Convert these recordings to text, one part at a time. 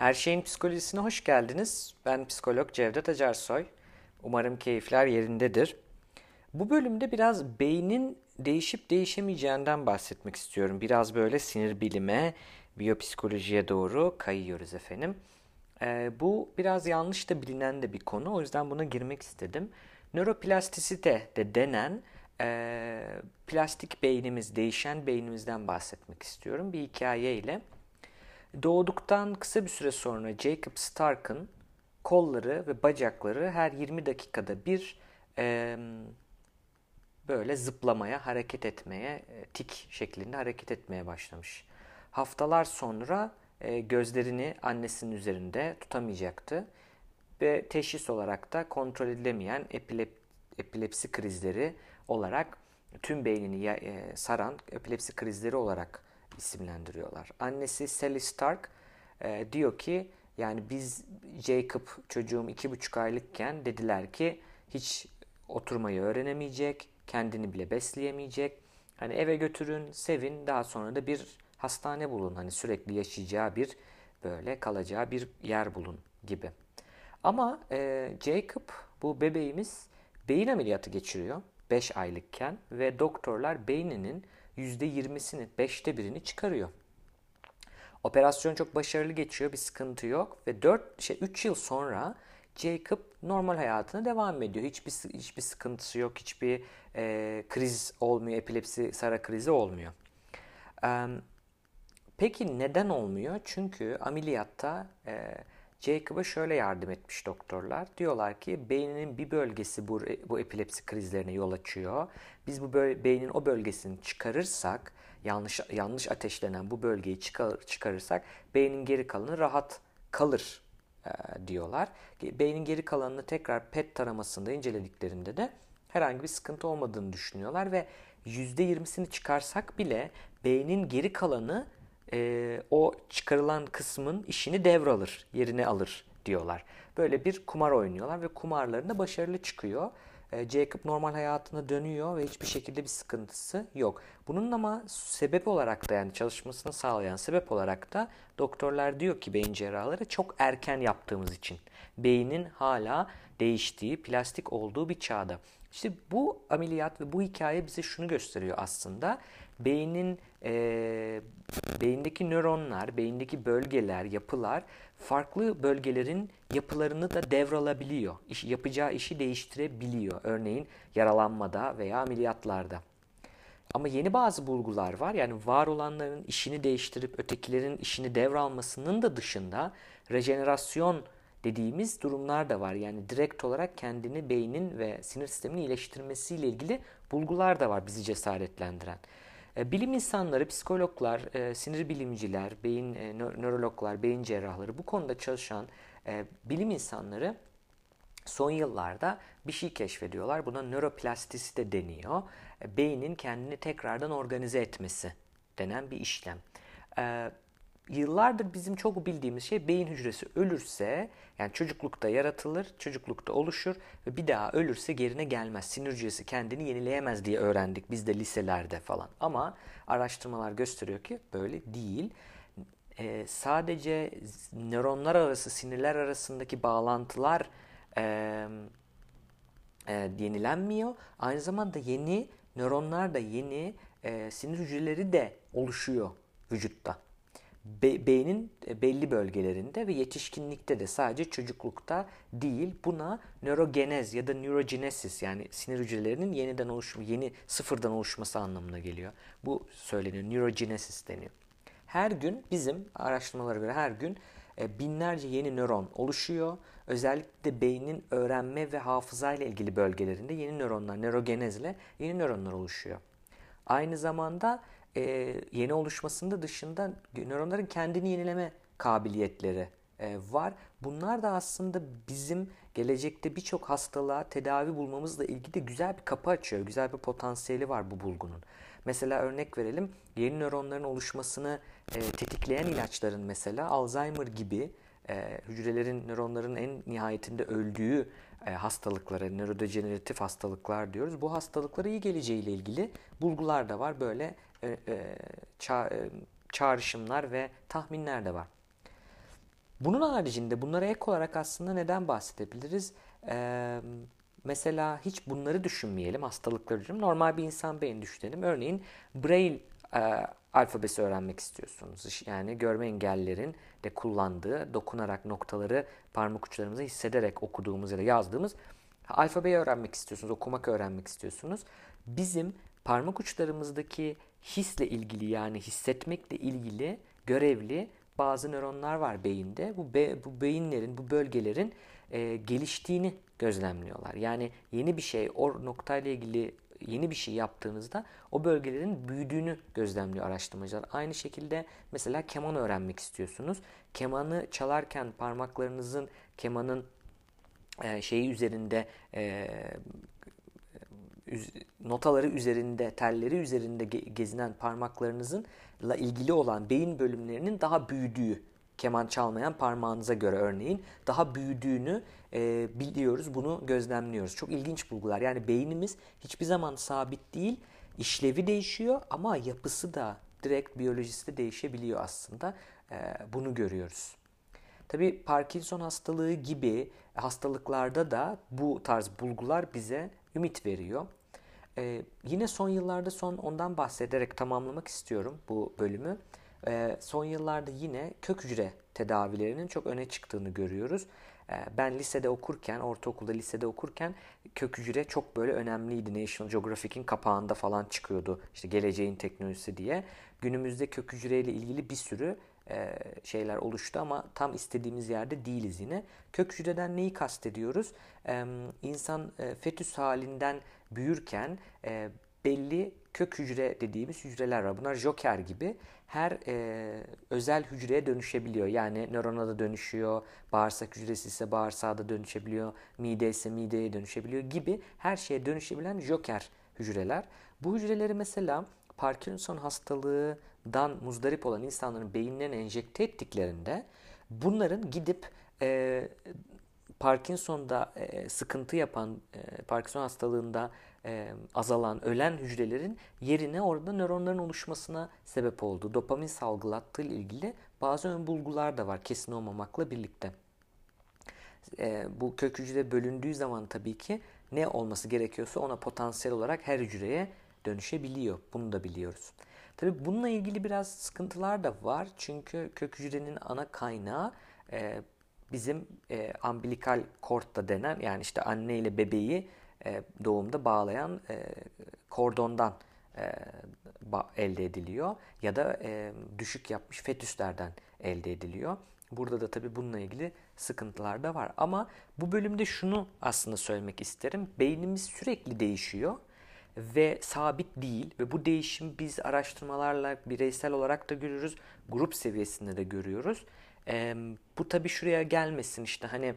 Her şeyin psikolojisine hoş geldiniz. Ben psikolog Cevdet Acarsoy. Umarım keyifler yerindedir. Bu bölümde biraz beynin değişip değişemeyeceğinden bahsetmek istiyorum. Biraz böyle sinir bilime, biyopsikolojiye doğru kayıyoruz efendim. Ee, bu biraz yanlış da bilinen de bir konu. O yüzden buna girmek istedim. Nöroplastisite de denen e, plastik beynimiz, değişen beynimizden bahsetmek istiyorum. Bir hikayeyle. Doğduktan kısa bir süre sonra Jacob Stark'ın kolları ve bacakları her 20 dakikada bir e, böyle zıplamaya, hareket etmeye, e, tik şeklinde hareket etmeye başlamış. Haftalar sonra e, gözlerini annesinin üzerinde tutamayacaktı ve teşhis olarak da kontrol edilemeyen epilep, epilepsi krizleri olarak tüm beynini e, saran epilepsi krizleri olarak isimlendiriyorlar. Annesi Sally Stark e, diyor ki yani biz Jacob çocuğum iki buçuk aylıkken dediler ki hiç oturmayı öğrenemeyecek, kendini bile besleyemeyecek. Hani eve götürün, sevin, daha sonra da bir hastane bulun. Hani sürekli yaşayacağı bir böyle kalacağı bir yer bulun gibi. Ama e, Jacob bu bebeğimiz beyin ameliyatı geçiriyor 5 aylıkken ve doktorlar beyninin %20'sini, 5'te birini çıkarıyor. Operasyon çok başarılı geçiyor, bir sıkıntı yok ve 4 şey 3 yıl sonra Jacob normal hayatına devam ediyor. Hiçbir hiçbir sıkıntısı yok, hiçbir e, kriz olmuyor, epilepsi sara krizi olmuyor. E, peki neden olmuyor? Çünkü ameliyatta e, Jacob'a şöyle yardım etmiş doktorlar. Diyorlar ki beyninin bir bölgesi bu, bu epilepsi krizlerine yol açıyor. Biz bu beynin o bölgesini çıkarırsak, yanlış yanlış ateşlenen bu bölgeyi çıkar, çıkarırsak beynin geri kalanı rahat kalır e, diyorlar. Beynin geri kalanını tekrar PET taramasında incelediklerinde de herhangi bir sıkıntı olmadığını düşünüyorlar ve %20'sini çıkarsak bile beynin geri kalanı e, o çıkarılan kısmın işini devralır, yerine alır diyorlar. Böyle bir kumar oynuyorlar ve kumarlarında başarılı çıkıyor. E, Jacob normal hayatına dönüyor ve hiçbir şekilde bir sıkıntısı yok. Bunun ama sebep olarak da yani çalışmasını sağlayan sebep olarak da doktorlar diyor ki beyin cerrahları çok erken yaptığımız için. Beynin hala değiştiği, plastik olduğu bir çağda. İşte bu ameliyat ve bu hikaye bize şunu gösteriyor aslında. Beynin e, beyindeki nöronlar, beyindeki bölgeler, yapılar farklı bölgelerin yapılarını da devralabiliyor. İş, yapacağı işi değiştirebiliyor. Örneğin yaralanmada veya ameliyatlarda. Ama yeni bazı bulgular var. Yani var olanların işini değiştirip ötekilerin işini devralmasının da dışında rejenerasyon dediğimiz durumlar da var. Yani direkt olarak kendini beynin ve sinir sisteminin iyileştirmesiyle ilgili bulgular da var bizi cesaretlendiren. E, bilim insanları, psikologlar, e, sinir bilimciler, beyin e, nörologlar, beyin cerrahları bu konuda çalışan bilim insanları son yıllarda bir şey keşfediyorlar. Buna nöroplastisite deniyor. Beynin kendini tekrardan organize etmesi denen bir işlem yıllardır bizim çok bildiğimiz şey beyin hücresi ölürse yani çocuklukta yaratılır, çocuklukta oluşur ve bir daha ölürse gerine gelmez. Sinir hücresi kendini yenileyemez diye öğrendik biz de liselerde falan. Ama araştırmalar gösteriyor ki böyle değil. Ee, sadece nöronlar arası, sinirler arasındaki bağlantılar e, e, yenilenmiyor. Aynı zamanda yeni nöronlar da yeni e, sinir hücreleri de oluşuyor vücutta be, beynin e, belli bölgelerinde ve yetişkinlikte de sadece çocuklukta değil buna nörogenez ya da neurogenesis yani sinir hücrelerinin yeniden oluşma, yeni sıfırdan oluşması anlamına geliyor. Bu söyleniyor. Neurogenesis deniyor. Her gün bizim araştırmalara göre her gün e, binlerce yeni nöron oluşuyor. Özellikle beynin öğrenme ve hafıza ile ilgili bölgelerinde yeni nöronlar, nörogenezle yeni nöronlar oluşuyor. Aynı zamanda e, yeni oluşmasında dışında nöronların kendini yenileme kabiliyetleri e, var. Bunlar da aslında bizim gelecekte birçok hastalığa tedavi bulmamızla ilgili de güzel bir kapı açıyor. Güzel bir potansiyeli var bu bulgunun. Mesela örnek verelim yeni nöronların oluşmasını e, tetikleyen ilaçların mesela Alzheimer gibi e, hücrelerin, nöronların en nihayetinde öldüğü e, hastalıklara, nörodejeneratif hastalıklar diyoruz. Bu hastalıklara iyi geleceğiyle ilgili bulgular da var. Böyle e, e, e, çağrışımlar ve tahminler de var. Bunun haricinde bunlara ek olarak aslında neden bahsedebiliriz? Mesela hiç bunları düşünmeyelim, hastalıkları düşünmeyelim. Normal bir insan beyni düşünelim. Örneğin Braille alfabesi öğrenmek istiyorsunuz. Yani görme engellerin de kullandığı, dokunarak noktaları parmak uçlarımıza hissederek okuduğumuz ya da yazdığımız alfabeyi öğrenmek istiyorsunuz, okumak öğrenmek istiyorsunuz. Bizim parmak uçlarımızdaki hisle ilgili yani hissetmekle ilgili görevli bazı nöronlar var beyinde. Bu, be, bu beyinlerin, bu bölgelerin e, geliştiğini gözlemliyorlar. Yani yeni bir şey, o noktayla ilgili yeni bir şey yaptığınızda o bölgelerin büyüdüğünü gözlemliyor araştırmacılar. Aynı şekilde mesela keman öğrenmek istiyorsunuz. Kemanı çalarken parmaklarınızın kemanın e, şeyi üzerinde e, notaları üzerinde, telleri üzerinde gezinen parmaklarınızın ilgili olan beyin bölümlerinin daha büyüdüğü keman çalmayan parmağınıza göre örneğin daha büyüdüğünü e, biliyoruz. Bunu gözlemliyoruz. Çok ilginç bulgular. Yani beynimiz hiçbir zaman sabit değil. İşlevi değişiyor ama yapısı da direkt biyolojisi de değişebiliyor aslında. E, bunu görüyoruz. Tabi Parkinson hastalığı gibi hastalıklarda da bu tarz bulgular bize ümit veriyor. Ee, yine son yıllarda son ondan bahsederek tamamlamak istiyorum bu bölümü. Ee, son yıllarda yine kök hücre tedavilerinin çok öne çıktığını görüyoruz. Ee, ben lisede okurken, ortaokulda lisede okurken kök hücre çok böyle önemliydi. National Geographic'in kapağında falan çıkıyordu. İşte geleceğin teknolojisi diye. Günümüzde kök hücreyle ilgili bir sürü e, şeyler oluştu ama tam istediğimiz yerde değiliz yine. Kök hücreden neyi kastediyoruz? İnsan e, fetüs halinden büyürken e, belli kök hücre dediğimiz hücreler var. Bunlar joker gibi her e, özel hücreye dönüşebiliyor. Yani nörona da dönüşüyor, bağırsak hücresi ise bağırsağa da dönüşebiliyor, mide ise mideye dönüşebiliyor gibi her şeye dönüşebilen joker hücreler. Bu hücreleri mesela Parkinson hastalığından muzdarip olan insanların beyinlerine enjekte ettiklerinde bunların gidip e, Parkinson'da e, sıkıntı yapan, e, Parkinson hastalığında e, azalan, ölen hücrelerin yerine orada nöronların oluşmasına sebep oldu. Dopamin salgılattığı ile ilgili bazı ön bulgular da var kesin olmamakla birlikte. E, bu kök hücre bölündüğü zaman tabii ki ne olması gerekiyorsa ona potansiyel olarak her hücreye dönüşebiliyor. Bunu da biliyoruz. Tabii bununla ilgili biraz sıkıntılar da var. Çünkü kök hücrenin ana kaynağı e, bizim e, umbilikal kort denen yani işte anne ile bebeği e, doğumda bağlayan e, kordondan e, elde ediliyor ya da düşük yapmış fetüslerden elde ediliyor. Burada da tabii bununla ilgili sıkıntılar da var. Ama bu bölümde şunu aslında söylemek isterim. Beynimiz sürekli değişiyor ve sabit değil ve bu değişim biz araştırmalarla bireysel olarak da görüyoruz, grup seviyesinde de görüyoruz. E, bu tabii şuraya gelmesin işte hani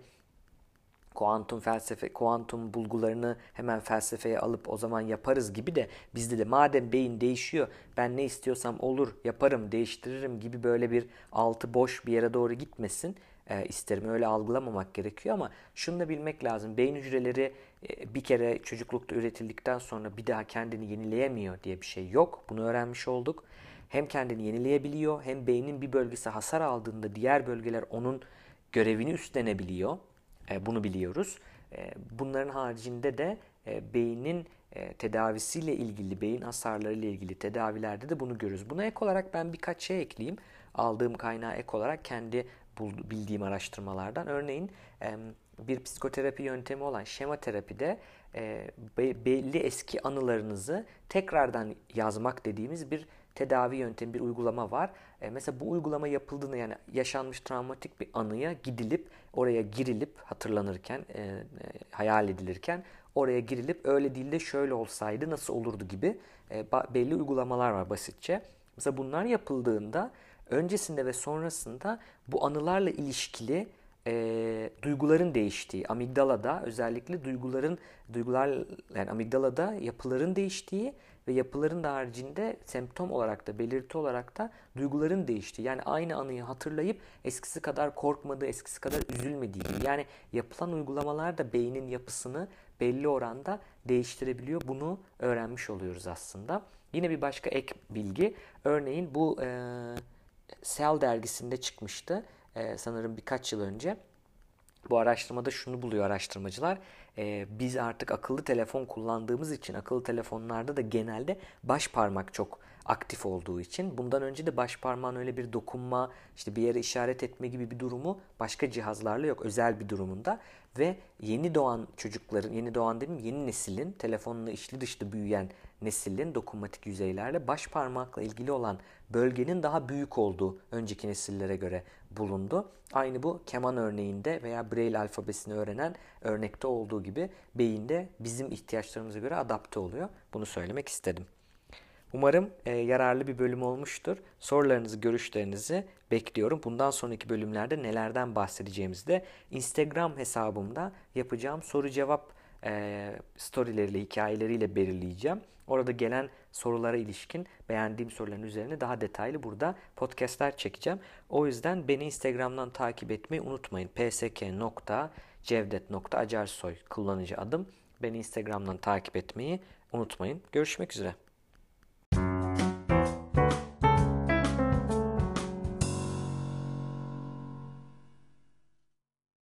kuantum felsefe, kuantum bulgularını hemen felsefeye alıp o zaman yaparız gibi de bizde de madem beyin değişiyor ben ne istiyorsam olur yaparım değiştiririm gibi böyle bir altı boş bir yere doğru gitmesin e, isterim. Öyle algılamamak gerekiyor ama şunu da bilmek lazım. Beyin hücreleri e, bir kere çocuklukta üretildikten sonra bir daha kendini yenileyemiyor diye bir şey yok. Bunu öğrenmiş olduk. Hem kendini yenileyebiliyor hem beynin bir bölgesi hasar aldığında diğer bölgeler onun görevini üstlenebiliyor. E, bunu biliyoruz. E, bunların haricinde de e, beynin tedavisiyle ilgili, beyin hasarlarıyla ilgili tedavilerde de bunu görürüz. Buna ek olarak ben birkaç şey ekleyeyim. Aldığım kaynağı ek olarak kendi bildiğim araştırmalardan. Örneğin bir psikoterapi yöntemi olan şema terapide belli eski anılarınızı tekrardan yazmak dediğimiz bir tedavi yöntemi, bir uygulama var. E, mesela bu uygulama yapıldığında yani yaşanmış travmatik bir anıya gidilip oraya girilip hatırlanırken, e, e, hayal edilirken oraya girilip öyle değil de şöyle olsaydı nasıl olurdu gibi e, belli uygulamalar var basitçe. Mesela bunlar yapıldığında öncesinde ve sonrasında bu anılarla ilişkili e, duyguların değiştiği, amigdalada özellikle duyguların, duygular yani amigdalada yapıların değiştiği ve yapıların da haricinde semptom olarak da belirti olarak da duyguların değiştiği. Yani aynı anıyı hatırlayıp eskisi kadar korkmadığı, eskisi kadar üzülmediği. Yani yapılan uygulamalar da beynin yapısını belli oranda değiştirebiliyor. Bunu öğrenmiş oluyoruz aslında. Yine bir başka ek bilgi. Örneğin bu e, Cell dergisinde çıkmıştı. E, sanırım birkaç yıl önce. Bu araştırmada şunu buluyor araştırmacılar. Ee, biz artık akıllı telefon kullandığımız için akıllı telefonlarda da genelde baş parmak çok aktif olduğu için bundan önce de baş parmağın öyle bir dokunma, işte bir yere işaret etme gibi bir durumu başka cihazlarla yok özel bir durumunda ve yeni doğan çocukların, yeni doğan dedim yeni neslin telefonla içli dışlı büyüyen neslin dokunmatik yüzeylerle baş parmakla ilgili olan bölgenin daha büyük olduğu önceki nesillere göre bulundu. Aynı bu keman örneğinde veya Braille alfabesini öğrenen örnekte olduğu gibi beyinde bizim ihtiyaçlarımıza göre adapte oluyor. Bunu söylemek istedim. Umarım e, yararlı bir bölüm olmuştur. Sorularınızı, görüşlerinizi bekliyorum. Bundan sonraki bölümlerde nelerden bahsedeceğimizi de Instagram hesabımda yapacağım soru cevap e, storyleriyle, hikayeleriyle belirleyeceğim. Orada gelen sorulara ilişkin beğendiğim soruların üzerine daha detaylı burada podcastler çekeceğim. O yüzden beni Instagram'dan takip etmeyi unutmayın. psk.cevdet.acarsoy kullanıcı adım. Beni Instagram'dan takip etmeyi unutmayın. Görüşmek üzere.